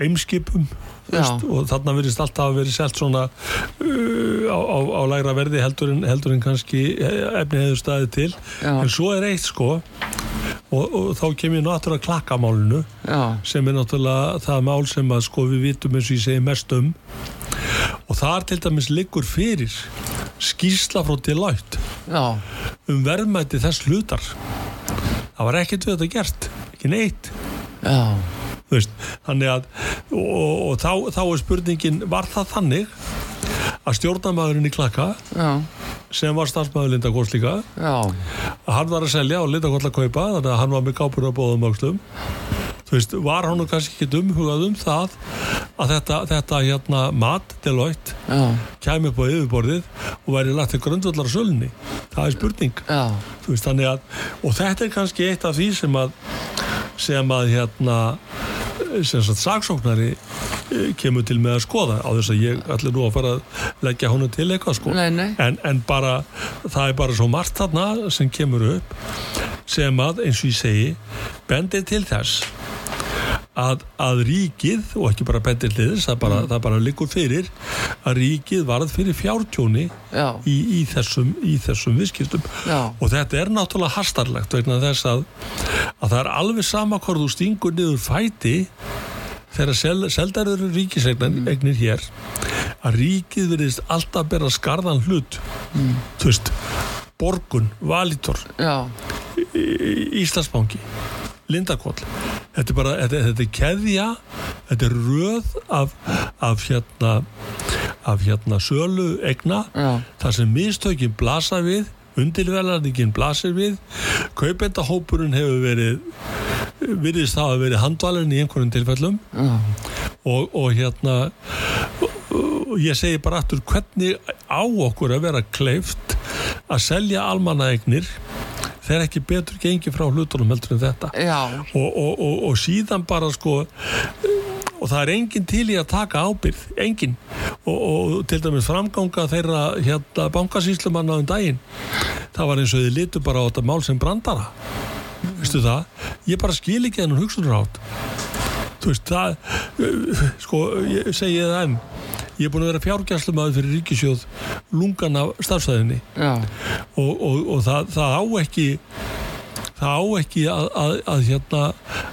eimskipum. Veist, og þarna verðist alltaf að verið selt svona uh, á, á, á lægra verði heldur en, heldur en kannski efni hefur staðið til. Já. en svo er eitt sko og, og þá kem ég náttúrulega klakkamálinu já, sem er náttúrulega það mál sem að sko við vitum eins og ég segi mest um. Og þar til dæmis liggur fyrir skýrsla frá Deloitte já, um verðmæti þess hlutar. Það var ekkert við þetta gert ekki neitt. Já, veist, þannig að og, og, þá, þá er spurningin var það þannig að stjórnamaðurinn í klakka já, sem var starfsmæður Lindakors líka já, að hann var að selja og Lindakors að kaupa þannig að hann var með kápur á bóðum öxlum þú veist, var hann kannski ekki umhugað um það að þetta, þetta hérna mat Deloitte já, kæmi upp á yfirborðið og væri lagt til grundvallar á sölunni? Það er spurning. Veist, að, og þetta er kannski eitt af því sem að sem að hérna sem sagt saksóknari eh, kemur til með að skoða á þess að ég allir nú að fara að leggja honu til eitthvað sko. Nei, nei. En, en bara það er bara svo margt þarna sem kemur upp sem að eins og ég segi bendir til þess að, að ríkið og ekki bara þess það bara, mm. bara likur fyrir að ríkið varð fyrir fjártjóni í, í þessum, þessum viðskiptum og þetta er náttúrulega hastarlegt vegna þess að, að það er alveg sama hvort þú stingur niður fæti þegar sel, seldarður ríkisegnir mm. hér að ríkið verðist alltaf bera skarðan hlut mm. þú veist Borgun, Valitor Íslandsbanki Lindakóll þetta er bara, þetta, þetta er keðja þetta er röð af, af hérna af hérna sölu egna þar sem mistökin blasa við undirverðarningin blasir við kaupendahópurinn hefur verið virðist það að verið handvalin í einhvern tilfellum. Og, og hérna og ég segi bara aftur hvernig á okkur að vera kleift að selja almannaegnir þeir ekki betur gengi frá hlutunum heldur en þetta. Og, og, og, og síðan bara sko og það er enginn til í að taka ábyrð enginn. Og til dæmis framganga þeirra hérna bankasýslumanna um daginn það var eins og þið litur bara á þetta mál sem brandara. Veistu það, ég bara skil ekki þennan hugsunur átt þú veist það sko, ég segi það enn. Ég er búin að vera fjárgjærslumadur fyrir ríkisjóð lungan af starfsæðinni. Og, og, og það, það á ekki það á ekki að, að, að, hérna,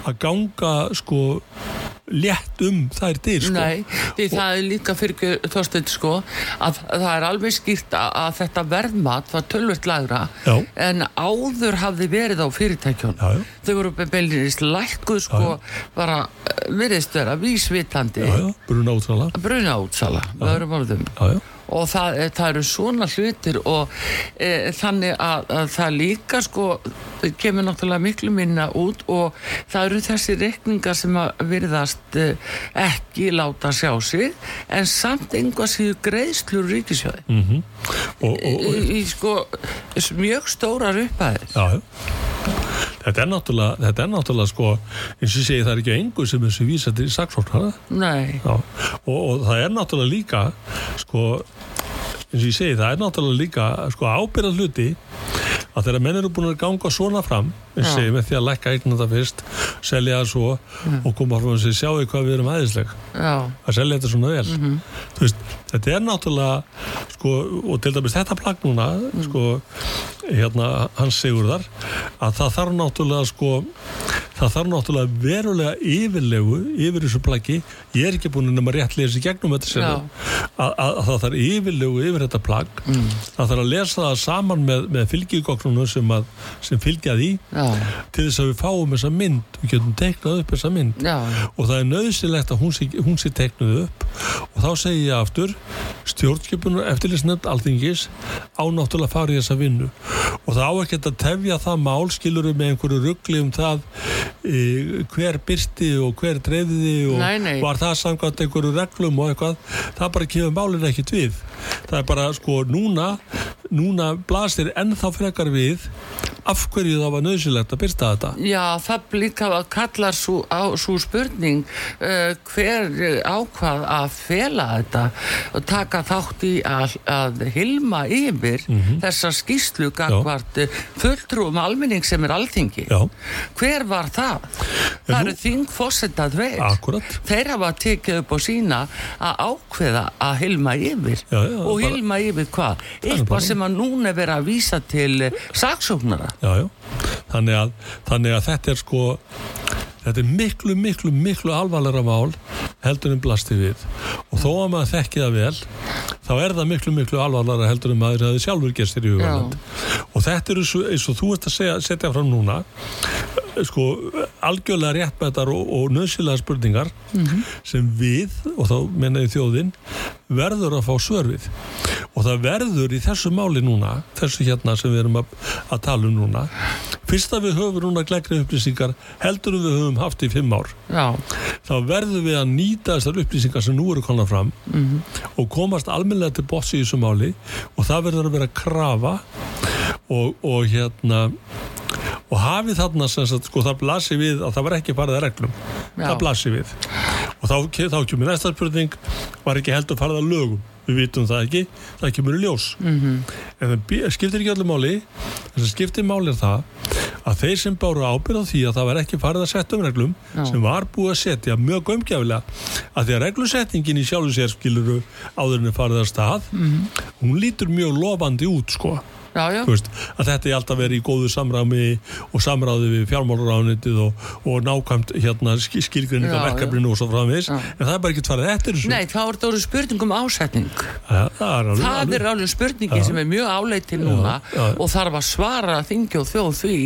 að ganga sko létt um þær til sko. Nei, því það er líka fyrir þorstund sko að það er alveg skýrt að, þetta verðmat var tölvert lagra já. en áður hafði verið á fyrirtækjun já, já. þau voru beilinist lækkuð sko bara eh, veriðst vera vísvitandi. Bruna útsala. Bruna útsala, það eru málum og það, eh, það eru svona hlutir og e, þannig að, að það líka sko kemur náttúrulega miklu minna út og það eru þessi rekningar sem að virðast e, ekki láta sjá sig en samt einhvað séu greiðslur ríkisjóði mm -hmm. í, í sko mjög stórar upphæðir. Já, Þetta er náttúrulega, þetta er náttúrulega sko, eins og segi það er ekki einhver sem þessu vísa til saksóknara. Og, og það er náttúrulega líka, sko, eins og ég segi það er náttúrulega líka sko ábyrðað hluti að þegar menn eru búin að ganga svona fram segja með því að lækka eignum þetta fyrst selja það svo mm. og koma frá þess að sjáu hvað við erum aðeinsleg að selja þetta svona vel mm -hmm. veist, þetta er náttúrulega sko, og til dæmis þetta plagg núna mm. sko, hérna hans segurðar að það þarf náttúrulega sko það þarf náttúrulega verulega yfirlegu yfir þessu plaggi ég er ekki búin að nema rétt lesa í gegnum þetta sem að, að það þarf yfirlegu yfir þetta plagg mm. það þarf að lesa það saman með, með fylgjegóknunum sem, sem fylgja því Já. Til þess að við fáum þessa mynd. Við getum teiknað upp þessa mynd. Já. og það er nöðsilegt að hún sé, hún sé teiknuð upp. Og þá segir ég aftur stjórnskipunur eftirlisnefnd alþingis ánáttúrulega farið þessa vinnu. Og það á ekki að tefja það mál skilur við með einhverju ruggli um það e, hver byrsti og hver treyði og nei, nei. var það samkvæmt einhverju reglum og eitthvað. Það bara kemur málinn ekkit við. Það er bara sko núna núna blasir ennþá frekar við af hverju það var nöðsilegt að byrsta þetta Já, það líka að kalla svo spurning uh, hver ákvað að fela þetta og taka þátt í að, að hilma yfir mm -hmm. þessa skýslu gangvart fulltrúum almenning sem er alþingi Já. hver var það? En það nú... eru þing fósettað veir Akkurat. þeir hafa tekið upp á sína að ákveða að hilma yfir já, já, og bara... hilma yfir hvað? Eitthvað sem að núna vera að vísa til saksóknara Já, já. Þannig að, þannig að þetta er sko þetta er miklu, miklu, miklu alvarlega mál heldur en blasti við. Og þó að maður þekki það vel þá er það miklu, miklu alvarlega heldur en maður hefði sjálfur gestir í huganand og þetta er eins og þú ert að segja, setja fram núna sko algjörlega réttbættar og, og nöðsilega spurningar mm -hmm. sem við, og þá mennaði þjóðin verður að fá svörfið og það verður í þessu máli núna þessu hérna sem við erum að, að tala um núna fyrst að við höfum núna glegri upplýsingar heldur við höfum haft í fimm ár Já. þá verður við að nýta þessar upplýsingar sem nú eru konar fram mm -hmm. og komast almenlega til bossi í þessu máli og það verður að vera að krafa og, og hérna og hafið þarna sem sagt, sko, það blasir við að það var ekki farið að reglum Já. það blasir við og þá, þá kemur næsta spurning var ekki heldur farið að lögum við vitum það ekki, það kemur í ljós mm -hmm. en það skiptir ekki allir máli þess að skiptir máli er það að þeir sem báru ábyrð á því að það var ekki farið að setja um reglum Já. sem var búið að setja mjög umgjafilega að því að reglusettingin í sjálfu sérskiluru áðurinn er farið að stað mm -hmm. hún lítur mjög lofandi út sko já, já. Veist, að þetta er alltaf verið í góðu samræmi og samræði við fjármáluránitið og, og nákvæmt hérna, skilgrinninga verkefninu og svo framins en það er bara ekki tvarðið eftir þessu Nei, þá er þetta orðið spurning um ásetning ja, Það er alveg, það alveg. Er alveg spurningi sem er mjög áleitið núna og þarf að svara þingi og þjóð því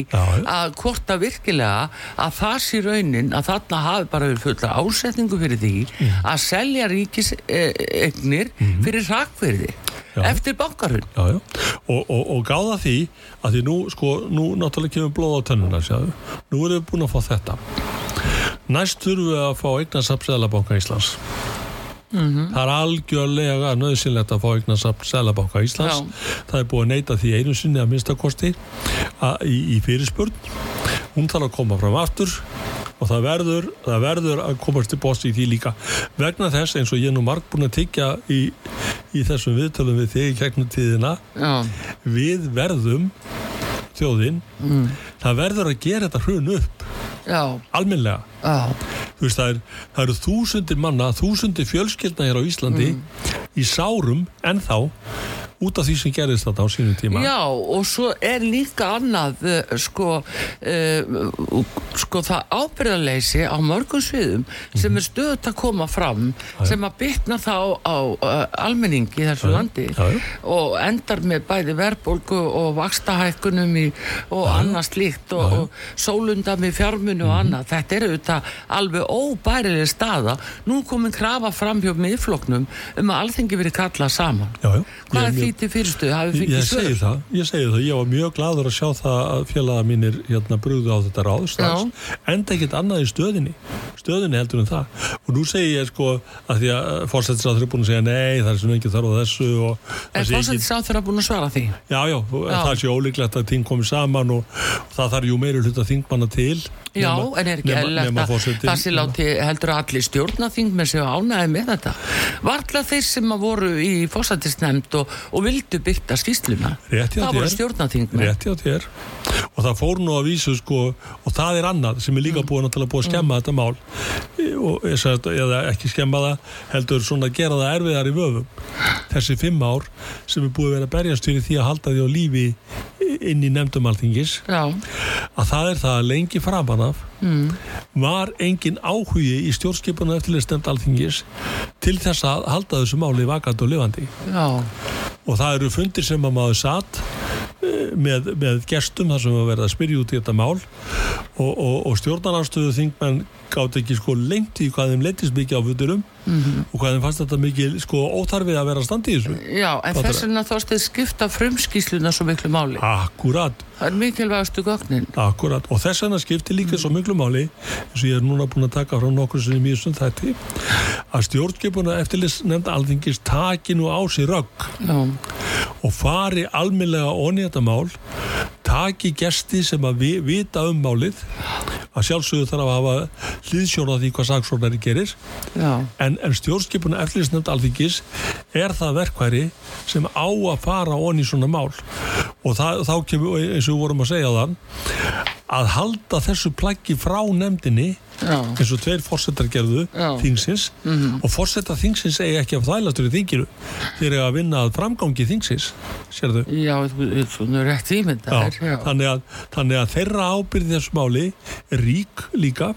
að hvort að virkilega að það sé raunin að þarna hafi bara verið fulla ásetningu fyrir því mm. að selja ríkisegnir mm. fyrir rakverði eftir bankarhund og, og, og gáða því að því nú, sko, nú náttúrulega kemur blóð á tönnuna sjáðu. nú erum við búin að fá þetta. Næst þurfum við að fá eignarsap Sælabanka Íslands mm -hmm. það er algjörlega nöðsynlegt að fá eignarsap Sælabanka Íslands Já. það er búin að neyta því einu sinni að minnstakosti í, í fyrirspurn hún þarf að koma fram aftur og það verður, það verður að komast til bóst í því líka vegna þess eins og ég nú marg búin að tyggja í, í þessum viðtölum við þig í kegnum tíðina Já. við verðum þjóðinn mm. það verður að gera þetta hrun upp Já. alminlega það, er, það eru þúsundir manna þúsundir fjölskyldna hér á Íslandi mm. í sárum en þá út af því sem gerist þetta á sínum tíma Já og svo er líka annað uh, sko uh, sko það ábyrðarleysi á mörgum sviðum sem er stöðt að koma fram Æ. sem að bytna þá á uh, almenningi í þessu Æ. landi Æ. og endar með bæði verðbólgu og vakstahækkunum í, og annað slíkt og, og sólunda með fjármunu og mhm. annað þetta er auðvitað alveg óbærileg staða nú komin krafa fram hjá miðfloknum um að alþengi verið kallað saman já, já. hvað er því til fyrirstu? Ég segi það, ég segi það ég var mjög gladur að sjá það að félaga mínir hérna brúðu á þetta ráð enda ekkert annað í stöðinni stöðinni heldur en það og nú segi ég sko að því að fórsættisáþur er búin að segja nei það er svona ekki þarf á þessu Er fórsættisáþur að búin að svara því? Já, já, já. það sé ólíklegt að ting komið saman og, og það þarf jú meiri hlut að þingmanna til Já, nema, en er ekki nema það sé láti heldur að allir stjórnaþing með sig ánæði með þetta? Varðla þeir sem að voru í fórsættisnefnd og, og vildu byrta skýsluna það voru stjórnaþing Rétti á þér. Og það fór nú að vísu sko og það er annað sem er líka búin að, búin að skemma mm. þetta mál. Og eða ekki skemma það heldur svona að gera það erfiðar í vöfum. Þessi fimm ár sem er búin að vera berjast fyrir því að halda því á lífi inn í nefndumáltingis að það er það lengi framanaf mm. var engin áhugi í stjórnskipuna eftirlega stemd alþingis til þess að halda þessu máli vakant og lifandi Já. og það eru fundir sem að maður satt eh, með, með gestum þar sem að verða að spyrja út í þetta mál og, og, og stjórnarnarstöðu þingmenn gátt ekki sko lengt í hvað þeim leytist mikið á futurum mm -hmm. og hvað þeim fannst þetta mikið sko óþarfið að vera standi í þessu? Já, en þess vegna þóst þið skipta frumskísluna svo miklu máli. Akkurat. Það er mikilvægastu gögnin. Akkurat, og þess vegna skipti líka mm. svo miklu máli eins og ég er núna búin að taka frá nokkur sem ég sem þetta að stjórnskipuna eftirlis nefnda alþingis taki nú á sig rögg og fari almeinlega onni þetta mál taki gesti sem að vi, vita um málið að sjálfsögðu þarf að hafa hlýðsjóna því hvað saksónari gerir. En, en stjórnskipuna eftirlisnefnd alþingis er það verkværi sem á að fara onni svona mál. Og það, þá kemur, eins og við vorum að segja þann að halda þessu plaggi frá nefndinni Já. eins og tveir fórsetar gerðu Já. þingsins mm -hmm. og fórsetar þingsins eigi ekki að þvælastur í þingiru þeir eru að vinna að framgangi þingsins sérðu Já, það er rétt ímyndar þannig, þannig að þeirra ábyrði þessu máli er rík líka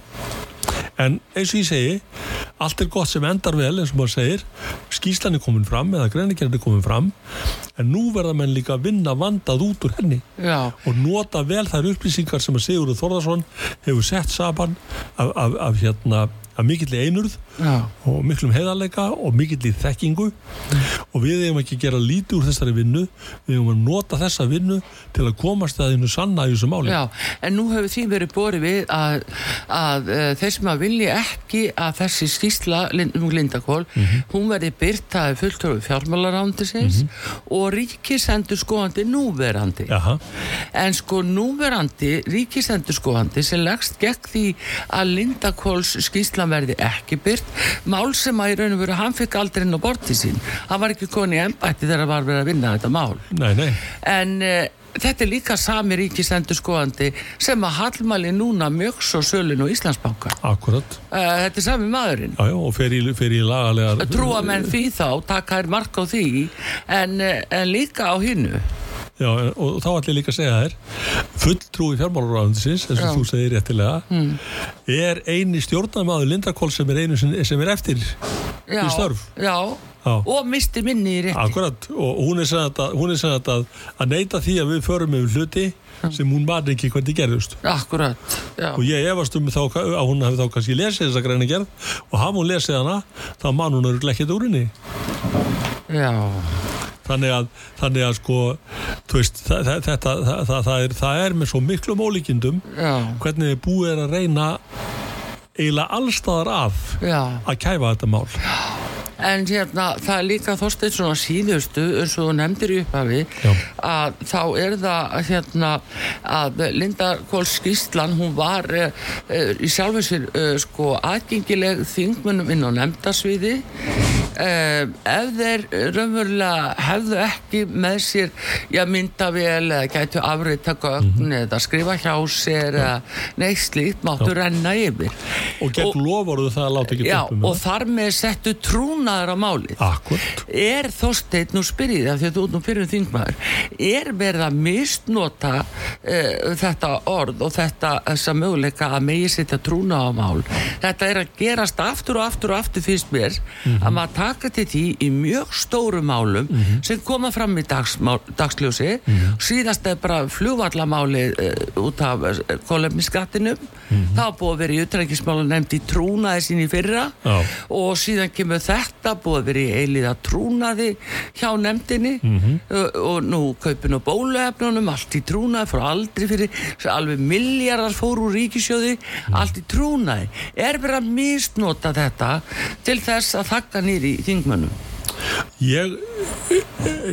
en eins og ég segi allt er gott sem endar vel eins og maður segir. Skýslan er komin fram eða greinigerðin er komin fram. En nú verða menn líka að vinna vandað út úr henni. Já. og nota vel þær upplýsingar sem að Sigurður Þorðarsson hefur sett saman af, af, af hérna að mikill einurð Já. og miklum heiðarleika og mikill í þekkingu og við hefum ekki að gera lítið úr þessari vinnu við hefum að nota þessa vinnu til að komast að einu sanna í þessu máli Já, en nú hefur því verið borið við að, að uh, þeir sem að vilja ekki að þessi skýrsla um Lindakól, mm -hmm. hún verið byrtaði fulltöru fjármálarándisins mm -hmm. og ríkisendur skoðandi núverandi Jaha. en sko núverandi ríkisendur skoðandi sem leggst gegn því að Lindakóls skýrsla verði ekki byrt mál sem að í raun og veru hann fikk aldrei inn á borti sín. Hann var ekki koni ennbætti þegar hann var verið að vinna þetta mál. Nei, nei. en uh, þetta er líka sami ríkisendur skoðandi sem að hallmæli núna mjög svo sölun og Íslandsbanka. Akkurat uh, Þetta er sami maðurinn. Já, já, og fer í, fer í lagalega Trúa menn því þá, taka þær mark á því. En, en líka á hinnu Já, og þá ætlum ég líka að segja þér fulltrúi fjármálaráðundisins eins og þú segir réttilega mm. er eini stjórnamaður Lindakól sem er einu sem, sem er eftir já, í störf. Já, og misti minni í rétti. Akkurat, og hún er segðan að, að, að neyta því að við förum með hluti sem hún man ekki hvernig gerðust. Akkurat, og ég efast um þá að hún hefði þá kannski lesið þessa greina gerð og hafa hún lesið hana þá man hún eru lekkit úr henni. Já þannig að, þannig að sko veist, það, þetta, það, það, er, það er með svo miklu mólíkindum hvernig þið búið er að reyna eiginlega allstaðar af Já. að kæfa þetta mál. Já en hérna það er líka þósteit svona síðustu eins og þú nefndir í upphafi Já. að þá er það hérna að Linda Kóls Skíslan hún var uh, uh, í sjálfum sér uh, sko aðgengileg þingmunum inn á nefndasviði ef þeir raunverulega hefðu ekki með sér já myndavél eða gætu afrita gögn mm -hmm. eða skrifa hjá sér eða neitt slíkt máttu já. renna yfir og gegn loforuðu það að láta ekki já, og þar með settu trúna þingmaður á málið Akkurat. er þósteit, nú spyrir það því að þú út nú fyrir þingmaður er verið að misnota uh, þetta orð og þetta þessa möguleika að megi setja trúna á mál þetta er að gerast aftur og aftur og aftur fyrst mér mm -hmm. að maður taka til því í mjög stóru málum mm -hmm. sem koma fram í dagsmál, dagsljósi mm -hmm. síðast er bara fljóvallamáli uh, eh, út af uh, eh, kolefniskattinum það búið að vera í utrækismálu nefndi trúnaði sín í fyrra Já. og síðan kemur þetta þetta búið að vera í eiliða trúnaði hjá nefndinni mm -hmm. og, og nú kaupin og bóluefnunum allt í trúnaði, fór aldrei fyrir alveg miljardar fór úr ríkisjóði mm. allt í trúnaði er verið að misnota þetta til þess að þakka nýri þingmönnum Ég,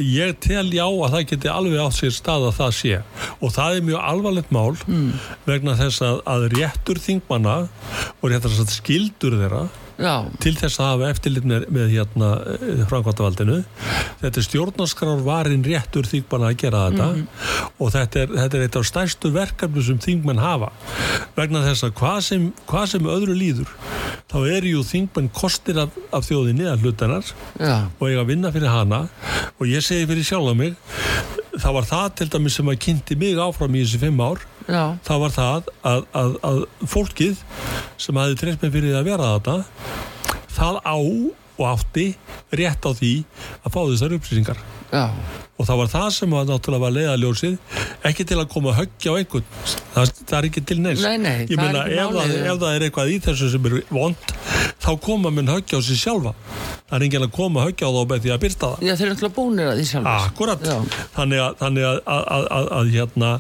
ég tel já að það geti alveg átt sér stað að það sé og það er mjög alvarlegt mál mm. vegna þess að, að réttur þingmanna og réttar skildur þeirra Já. til þess að hafa eftirlit með, með hérna eh, framkvæmtavaldinu þetta er stjórnarskrár varin réttur þingmann að gera þetta. Mm -hmm. og þetta er, þetta er eitt af stærstu verkefni sem þingmann hafa. Vegna þess að hvað sem, hvað sem öðru líður þá er ju þingmann kostir af, af þjóðinni að hlutanar og ég að vinna fyrir hana. Og ég segi fyrir sjálf á mig það var það til dæmis sem að kynnti mig áfram í þessi fimm ár Já. það var það að, að, að fólkið sem hafi treyst með fyrir að vera þetta það á og átti rétt á því að fá þessar upplýsingar Já. Og það var það sem var náttúrulega var leiðaljósið ekki til að koma að höggja á einhvern. Það, það er ekki til neins. Nei, nei, ég meina ef, ef það er eitthvað í þessu sem er vond þá koma minn höggja á sig sjálfa. Það er enginn að koma að höggja á þá með því að byrsta það. Já þeir eru alltaf búinir að því sjálf Akkurat, þannig að, þannig að, að, að hérna,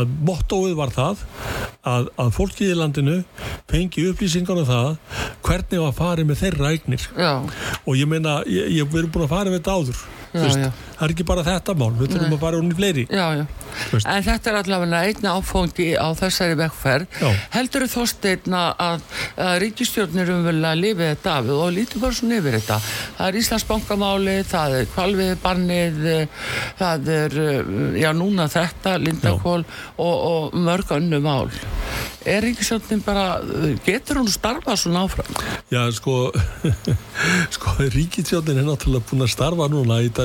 að mottóið var það að fólkið í landinu fengi upplýsingar um það hvernig var farið með þeirra eignir. Og ég meina, ég, ég verður búin að fara með þetta áður Já, það er ekki bara þetta mál, við þurfum að fara unni fleiri. Já, en þetta er allavega einna áfóngi á þessari vekkferð heldur þú þóst einna að, að ríkistjórnir um vel að lifi þetta af? Og lítið bara svona yfir þetta. Það er Íslandsbankamáli, það er kvalviðbarnið það er, já núna þetta Lindakól og, og mörg önnu mál. Er ríkistjórnin bara, getur hún starfa svona áfram? Já, sko sko, ríkistjórnin er náttúrulega búin að starfa núna í tæp,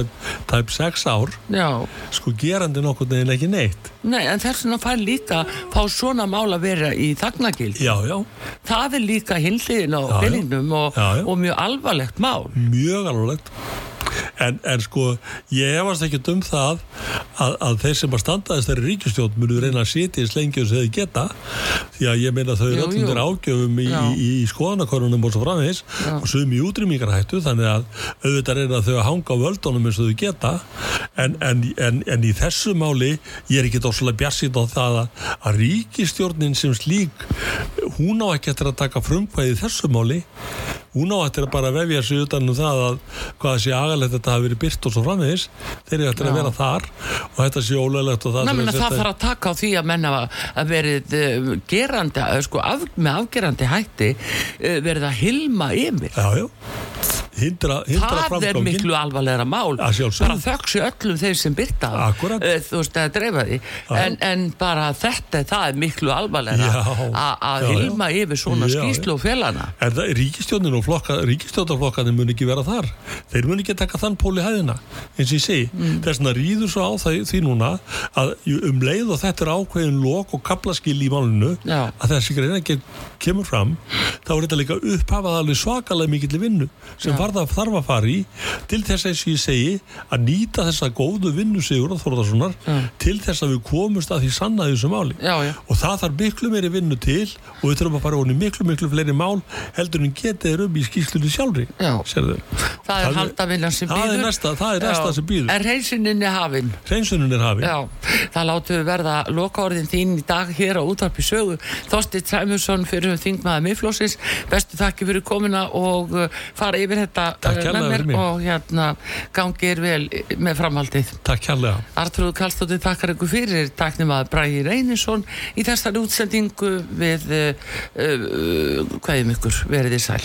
tæp 6 ár. Já. sko gerandi nokkur neginn ekki neitt. Nei, en þess vegna fær líka fá svona mál að vera í þagnagild Já, já. Það er líka hinliðin á byrjinum og, og mjög alvarlegt mál. Mjög alvarlegt en, en sko ég hefast ekki um það að, að þeir sem að standa þessari ríkistjón munu reyna að sitja í slengju sem þeir geta. Því að ég meina þau eru öllum ágjöfum í, í, í skoðanakorunum og svo framvegs og sögum í útrýmingarhættu þannig að auðvitað reyna þau að hanga á völdunum eins og þau geta. En, en, en í þessu máli ég er ekki dóslega bjassið á það að, að ríkistjórnin sem slík hún á ekki eftir að taka frumkvæði þessu máli hún á eftir að bara vefja sig utan um það að hvað sé agalegt þetta hafi verið byrt og svo framvegis. Þeir eru eftir að vera þar og þetta sé ólöglegt og það Ná, það þarf að taka á því að menna að verið uh, gerandi, sko, af, með afgerandi hætti uh, verið að hilma yfir. Já, já hindra, hindra það er miklu alvarlega mál. Bara þöksi öllum þeir sem byrta uh, þú veist að dreifa því. En, en bara þetta það er miklu alvarlega að hilma yfir svona skýslu og félana. En það er ríkistjónin og flokka ríkistjónarflokkanir mun ekki vera þar? Þeir mun ekki taka þann pól í hæðina eins og ég segi. Mm. þess að ríður svo á það, því núna að um leið og þetta er ákveðin lok og kaplaskil í málunu Já. að þessi greina kemur fram þá er þetta líka upphafað alveg svakalega mikill vinnu sem Já þarf, þarf að fara í til þess að ég segi að nýta þessa góðu vinnusigur og þorðarssonar mm. til þess að við komumst að því sannaði þessu máli. Já, já. og það þarf miklu meiri vinnu til og við þurfum að fara onni miklu miklu fleiri mál heldur en getið er um í skýslunni sjálfri það er haldaviljan sem býður það er næsta, það er næsta sem býður en reynsunin er hafinn reynsunin er hafinn já, það láttu við verða lokaorðin þín í dag hér á útarpi sögu. Þorsti Træmursson fyrir þingmaða miðflósins bestu takki fyrir komina og uh, fara yfir þetta þetta með mér og hérna gangir vel með framhaldið. Takk kærlega. Artrúð Kallstóttir takkar ykkur fyrir taknum að Bræði Reynisson í þessari útsendingu við uh, uh, hvaðum ykkur veriði sæl